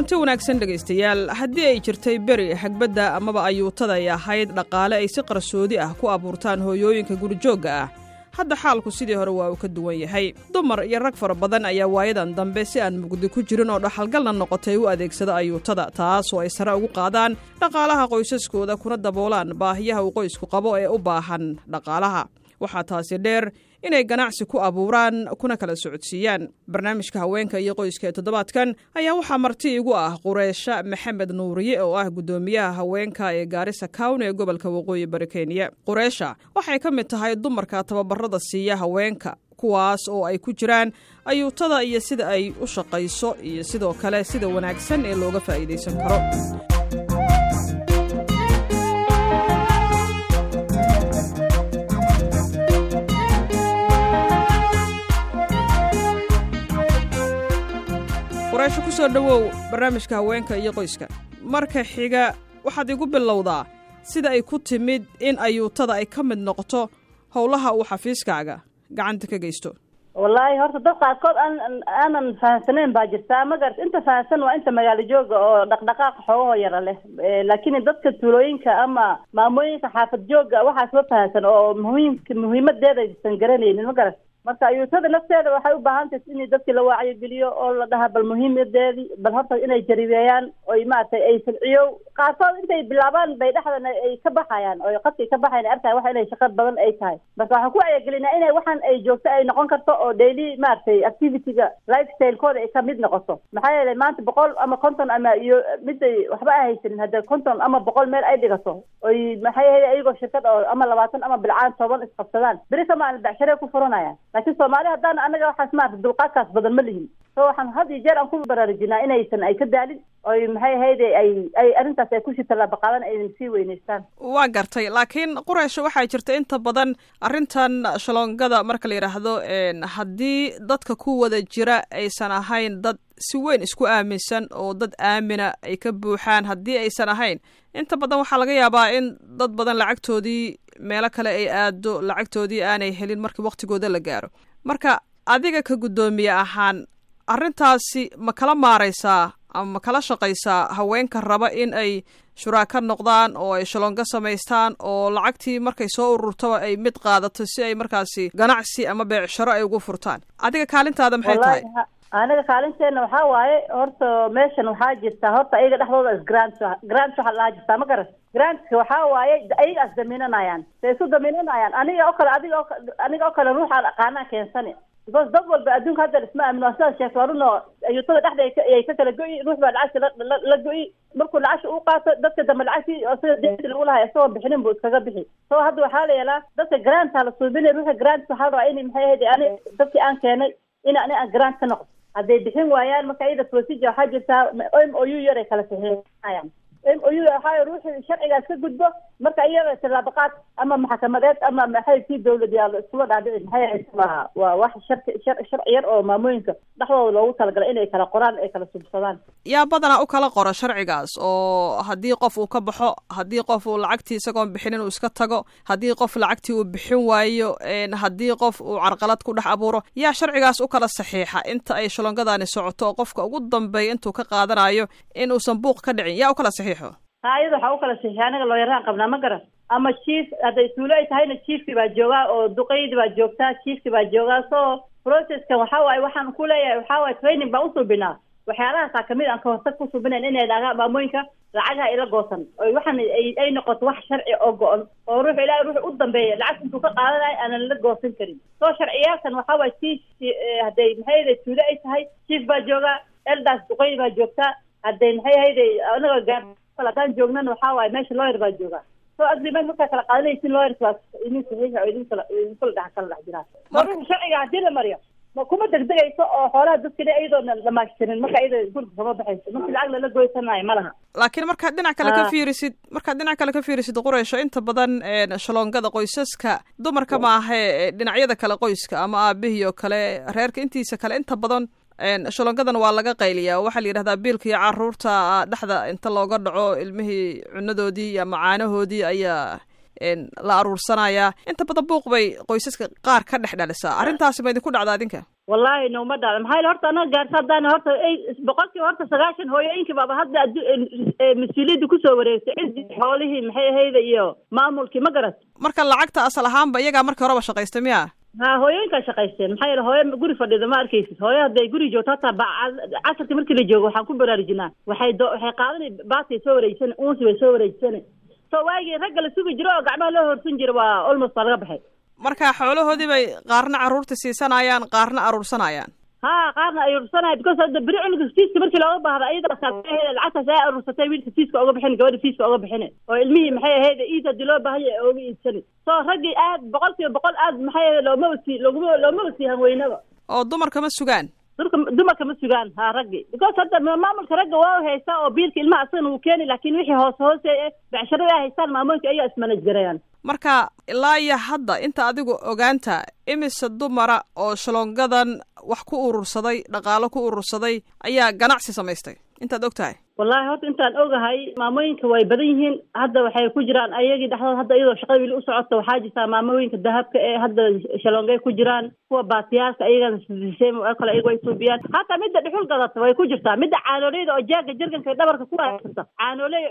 kulanti wanaagsan dhegaystayaal. Haddii ay jirtay beri hagbadda amaba ayuutada ay ahayd dhaqaale ay si qarsoodi ah ku abuurtaan hooyooyinka gurijoogga ah. Hadda xaalku sidii hore waa uu ka duwan yahay. Dumar iyo rag fara badan ayaa waayadan dambe si aan mugdi ku jirin oo dhaxalgalna noqotay u adeegsada ayuutada taasoo ay sare ugu qaadaan dhaqaalaha qoysaskooda kuna daboolaan baahiyaha uu qoysku qabo ee u baahan dhaqaalaha waxaa taasi dheer inay ganacsi ku abuuraan kuna kala socodsiiyaan. Barnaamijka haweenka iyo qoyska ee toddobaadkan ayaa waxaa marti igu ah qureysha maxamed nuuriye oo ah guddoomiyaha haweenka ee gaarisa cown ee gobolka waqooyi bari kenya. Qureysha waxay ka mid tahay dumarka tababarada siiya haweenka kuwaas oo ay ku jiraan ayuutada iyo sida ay u shaqayso iyo sidoo kale sida wanaagsan ee looga faa'iidaysan karo soo dhowow barnaamijka haweenka iyo qoyska. Marka xiga waxaad igu bilowdaa sida ay ku timid in ayuutada ay ka mid noqoto howlaha uu xafiiskaaga. Gacanta ka geysto. Wallaahi horta dad qaarkood aan aanan fahamsanayn baa jirtaa magarat inta fahamsan waa inta magaalo jooga oo dhaqdhaqaaqa xoogahoo yara leh. Laakiin dadka tuulooyinka ama maamooyinka xaafad jooga waxaas ma fahamsan oo muhiimka muhiimadeeda aysan garanaynin. Ma garat marka ayuutada nafteeda waxay u baahan tahay in dadkii la wacyigeliyo oo la dhaha bal muhiimadeedii bal horta inay jaribeeyaan oy maaragtay ay filciyo qaarkood intay bilaabaan bay dhexdan ay ka baxayaan oo qadkay ka baxayan arkayan waxa inay shaqo badan ay tahay. Marka waxaan ku wacyigelinaa inay waxaan ay joogto ay noqon karto oo daily maaragtay activityga lifestylekooda ay ka mid noqoto. Maxaa yeelay maanta boqol ama konton ama iyo miday waxba a haysanin hadda konton ama boqol meel ay dhigato oy maxay ahayd ayagoo shirkad oo ama labaatan ama bilcaan toban isqabsadaan beri kamaan becshare ku furanayaan laakiin soomaali haddaan anaga waxaas maarata dulqaadkaas badan ma lihin. So waxaan had iyo jeer aan ku baraarujinaa inaysan ay ka daalin oy maxay ahayde ay ay arrintaas ay kushii tallaabaqaadan aynan sii weynaystaan. Waa gartay. Laakiin qureysho waxaa jirta inta badan arrintan shaloongada marka la yidhaahdo haddii dadka ku wada jira aysan ahayn dad si weyn isku aaminsan oo dad aamina ay ka buuxaan haddii aysan ahayn inta badan waxaa laga yaabaa in dad badan lacagtoodii meelo kale ay aado lacagtoodii aanay helin markii waktigooda la gaaro. Marka adiga ka guddoomiye ahaan arrintaasi ma kala maaraysaa ama ma kala shaqaysaa haweenka raba in ay shuraaka noqdaan oo ay shalongo samaystaan oo lacagtii markay soo ururtaba ay mid qaadato si ay markaasi ganacsi ama beecsharo ay ugu furtaan? Adiga kaalintaada maxay tahay aniga kaalinteena waxaa waaye horta meeshan waxaa jirta horta ayaga dhexdooda is grant grant waxaa lahaa jirtaa ma garan grantka waxaa waaye ayaga is daminanayaan. Say isu daminanayaan. Aniga oo kale adiga aniga oo kale ruuxaan aqaanaa keensani. Because dad walba adduunka hadda isma aamino sidaas sheegta horuna ayuutada dhexda ay ka kala go'i ruux baa lacagta la go'i. Markuu lacagta u qaato dadka dambe lacagtii oo sida deynta lagu lahay isagoo bixinin buu iskaga bixi. So hadda waxaa la yeelaa dadka granta la suubinay ruuxa grant waxaa rabaa in maxay ahayd ani dadkii aan keenay in ani aan grant ka noqdo hadday bixin waayaan marka iyada procedure waxaa jirtaa m o u yar ay kala saxiixayaan m o u waxaa ruuxii sharcigaas ka gudbo marka iyaga tallaabaqaad ama maxkamadeed ama maxay si dawlad yaalo iskula dhaadhici maxay waa waa wax sharci shar sharci yar oo maamooyinka dhexdooda loogu talagalay inay kala qoraan ay kala subsadaan yaa badanaa u kala qora sharcigaas oo haddii qof uu ka baxo haddii qof uu lacagtii isagoon bixinin uu iska tago haddii qof lacagtii uu bixin waayo haddii qof uu carqalad ku dhex abuuro yaa sharcigaas u kala saxiixa. Inta ay shalongadaani socoto oo qofka ugu dambeeya intuu ka qaadanayo in uusan buuq ka dhicin yaa u kala saxiixo? Ha iyada waxaa u kala saxiixa anaga looyaraan qabnaa ma garan. Ama chief hadday tuulo ay tahayna chiefki baa joogaa oo duqeydi baa joogtaa chiefki baa joogaa so processkan waxaa waaye waxaan ku leeyahay waxaa waaye training baan usuubinaa waxyaalahaasaa ka mid aan kahortag ku suubinayn inay dhagaan maamooyinka lacagaha ila goosan. Oo waxaan ay noqoto wax sharci oo go-on oo ruux ilaahay ruux u dambeeya. Lacag intuu ka qaadanayo aanan la goosan karin. Soo sharciyaalkan waxaa waaye chief hadday maxay tuulo ay tahay chief baa joogaa eldaas duqeydi baa joogtaa hadday maxay ahayde anaga gaa haddaan joognana waxaa waaye meesha lawyer baa joogaa so agreement markaa kala qaadanaysin lawyerkaas idin saxiixa oo idinkala idinkula dhex kala dhex jiraan ruuxa sharciga haddii la mariyo ma kuma degdegayso oo xoolaha dadkale iyadoona dhamaashtirin marka iyada gurka kama baxayso markii lacag lala goysanayo ma laha. Laakiin markaad dhinac kale ka fiirisid markaad dhinac kale ka fiirisid qureysho inta badan shaloongada qoysaska dumarka maahe dhinacyada kale qoyska ama aabihii oo kale reerka intiisa kale inta badan shalongadan waa laga qayliyaa. Waxaa la yidhahdaa biilka iyo carruurta dhexda inta looga dhaco ilmihii cunadoodii ama caanahoodii ayaa la aruursanayaa. Inta badan buuq bay qoysaska qaar ka dhex dhalisaa. Arrintaasi ma idinku dhacda adinka? Wallaahi noma dhacda maxaa horta anaga gaarsa haddaan horta boqolkiiba horta sagaashan hooyooyinka baaba hadda mas'uuliyadda ku soo wareegtay. Ciddii xoolihii maxay ahayda iyo maamulkii ma garat marka lacagta asal ahaanba iyagaa markii horeba shaqaystay miya ha hooyooyinkaa shaqaysteen. Maxaa yeele hooyo guri fadhida ma arkaysid. Hooyo hadday guri joogto hataa ba casarkii markii la joogo waxaan ku baraarujinaa. Waxay do waxay qaadanay baatay soo wareejisana unsi bay soo wareejisana so waagii ragga la sugi jiro oo gacmaha loo horsan jira waa almost baa laga baxay. Marka xoolahoodii bay qaarna carruurta siisanayaan qaarna aruursanayaan ha qaarna ay ursanaya because hadda beri cunuga fiiska markii looga baahda ayadaas lacagtaas ay aruursatay wiilka fiiska oga bixin gabadha fiiska oga bixin oo ilmihii maxay ahayd iid haddii loo baahanya ay oga iibsani so raggii aad boqol kiiba boqol aad maxay ahayd loomaba sii loguma loomaba sii hanweynaba oo dumarka ma sugaan dumarka ma sugaan ha raggi. Because hadda maamulka ragga waa haystaa oo biilka ilmaha asagana wuu keeni laakin wixii hoose hoose becsharo ay haystaan maamooyinka ayaa ismanaj garayaan. Marka ilaa iyo hadda inta adigu ogaanta imise dumara oo shalongadan wax ku urursaday dhaqaalo ku urursaday ayaa ganacsi samaystay. Intaad og tahay wallahi horta intaan ogahay maamooyinka way badan yihiin. Hadda waxay ku jiraan ayagii dhexdood hadda iyadoo shaqada weli u waxaa jirtaa maamooyinka dahabka ee hadda shalongay ku jiraan kuwa baatiyaalka ayagana oo kale ayago ay suubiyaan. Hataa midda dhuxul gadata way ku jirtaa. Midda caanooleyda oo jaaga jarganka dhabarka ku haysata caanooley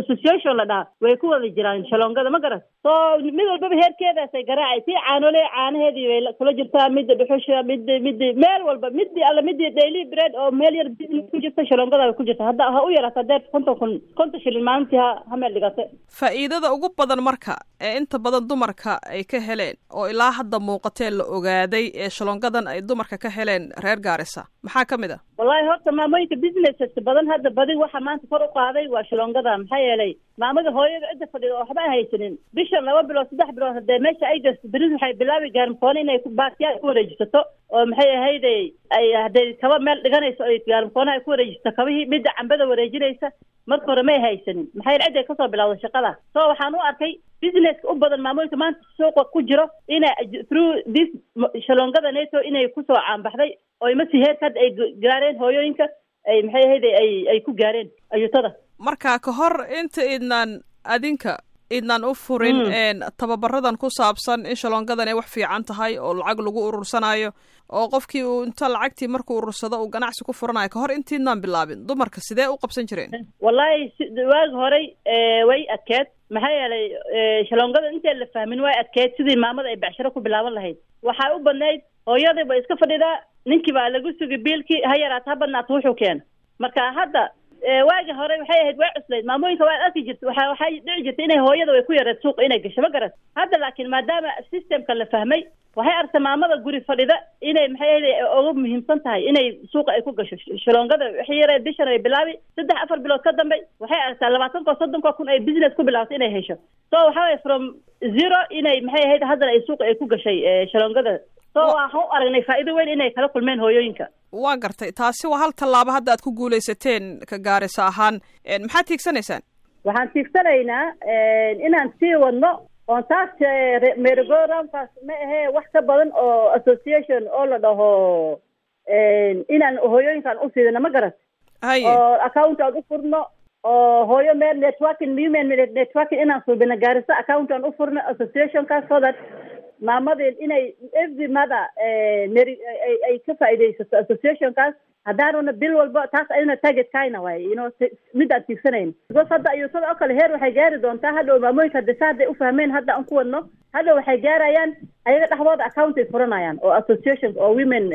association la dhaha way ku wada jiraan shalongada. Ma garat so mid walbaba heerkeedaasay garaacay. Tii caanooley caanaheedii bay kula jirtaa. Midda dhuxusha midda midda meel walba midii alla midii daily bread oo meel yar ku jirta shalongada way ku jirta hadda yarata deer konton kun konton shilin maalintii ha ha meel dhigate faa'iidada ugu badan marka ee inta badan dumarka ay ka heleen oo ilaa hadda muuqatee la ogaaday ee shalongadan ay dumarka ka heleen reer gaarisa maxaa ka mid a wallahi horta maamooyinka businesses badan hadda badi waxa maanta kor u qaaday waa shalongada maxaa yeelay maamada hooyada cidda fadhida oo waxba haysanin. Bishan laba bilood saddex bilood haddee meesha ay gasto beris waxay bilaabi gaarmkoone inay baatiyaal ku wareejisato oo maxay ahayde ay hadday kaba meel dhiganayso ay gaarmkoone ay ku wareejisato kabihii midda cambada wareejinaysa marka hore may haysanin. Maxaa yeele cidday ka soo bilawda shaqada? So waxaan u arkay businesska u badan maamooyinka maanta suuqa ku jiro inay through this shalongada nato inay ku soo caanbaxday oo masi heerka hadda ay gaareen hooyooyinka ay maxay ahayde ay ay ku gaareen ayuutada marka ka hor inta idnaan adinka idnaan u furin tababaradan ku saabsan in shalongadan ay wax fiican tahay oo lacag lagu urursanayo oo qofkii uu inta lacagtii markuu urursado uu ganacsi ku furanayo ka hor intiidnaan bilaabin dumarka sidee u qabsan jireen? Wallahi waagi horey way adkeed. Maxaa yeelay shalongada intaan la fahmin way adkeed sidii maamada ay becsharo ku bilaaban lahayd. Waxaa u badnayd hooyadii ba iska fadhidaa ninkii baa lagu sugi biilkii ha yaraata ha badnaata wuxuu keena marka hadda waagi hore waxay ahayd way cuslayd. Maamooyinka waa arki jirta waa waxay dhici jirta inay hooyada way ku yareed suuqa inay gasho. Ma garat hadda laakiin maadaama systemka la fahmay waxay arta maamada guri fadhida inay maxay ahayd uga muhiimsan tahay inay suuqa ay ku gasho. Shalongada waxay yareed bishan ay bilaabi saddex afar bilood ka dambe waxay aragtaa labaatanko soddonko kun ay business ku bilaabto inay hesho. So waxa waye from zero inay maxay ahayd haddana ay suuqa ay ku gashay shalongada so waxaan u aragnay faa'iido weyn inay kala kulmeen hooyooyinka. Waa gartay. Taasi waa hal tallaabo hadda aad ku guulaysateen ka gaarisa ahaan. Maxaad tiigsanaysaan? Waxaan tiigsanaynaa inaan sii wadno oon taas merogoramaas ma ahee wax ka badan oo association oo la dhaho inaan hooyooyinkaan u siidano ma garat oo account aan u furno oo hooyo meel networking human networking inaan suubino gaarisa account aan u furno associationkaas so that maamadeen inay every mother meri ay ka faa'iidaysato associationkaas haddaanuna bil walba taas ayna target kayna waaye you know mid aan tiigsanayno because hadda ayuutada oo kale heer waxay gaari doontaa hadhow maamooyinka hadda sa hadday u fahmeen hadda aan ku wadno hadhow waxay gaarayaan ayaga dhexdooda account ay furanayaan oo associations oo women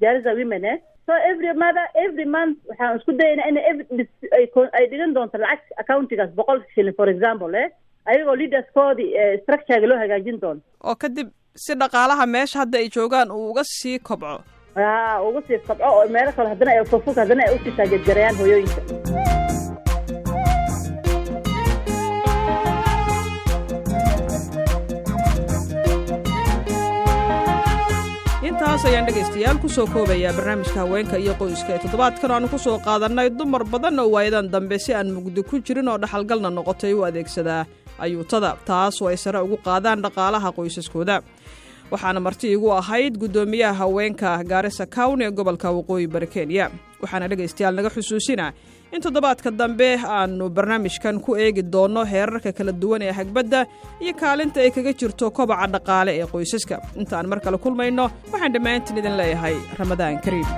gaarisa women eh. So every mother every month waxaan isku dayaynaa ina ay dhigan doonto lacag accountigaas boqol shilin for example eh ayagoo leaderskoodii structurega loo hagaajin doono. Oo kadib si dhaqaalaha meesha hadda ay joogaan uu uga sii kobco. Ha uga sii kobco oo meelo kale haddana ay haddana ay u sii taageedgarayaan hooyooyinka. Intaas ayaan dhegaystayaal ku soo koobayaa barnaamijka haweenka iyo qoyska ee toddobaadkan aanu ku soo qaadannay. Dumar badan oo waayadan dambe si aan mugdi ku jirin oo dhaxalgalna noqotay u adeegsadaa ayuutada taas oo ay sare ugu qaadaan dhaqaalaha qoysaskooda. Waxaana marti igu ahayd guddoomiyaha haweenka gaarisa cown ee gobolka waqooyi bari kenya. Waxaana dhegaystayaal naga xusuusina in toddobaadka dambe aannu barnaamijkan ku eegi doonno heerarka kala duwan ee hagbadda iyo kaalinta ay kaga jirto kobaca dhaqaale ee qoysaska. Intaan mar kale kulmayno waxaan dhammaantiin idin leeyahay ramadaan kariim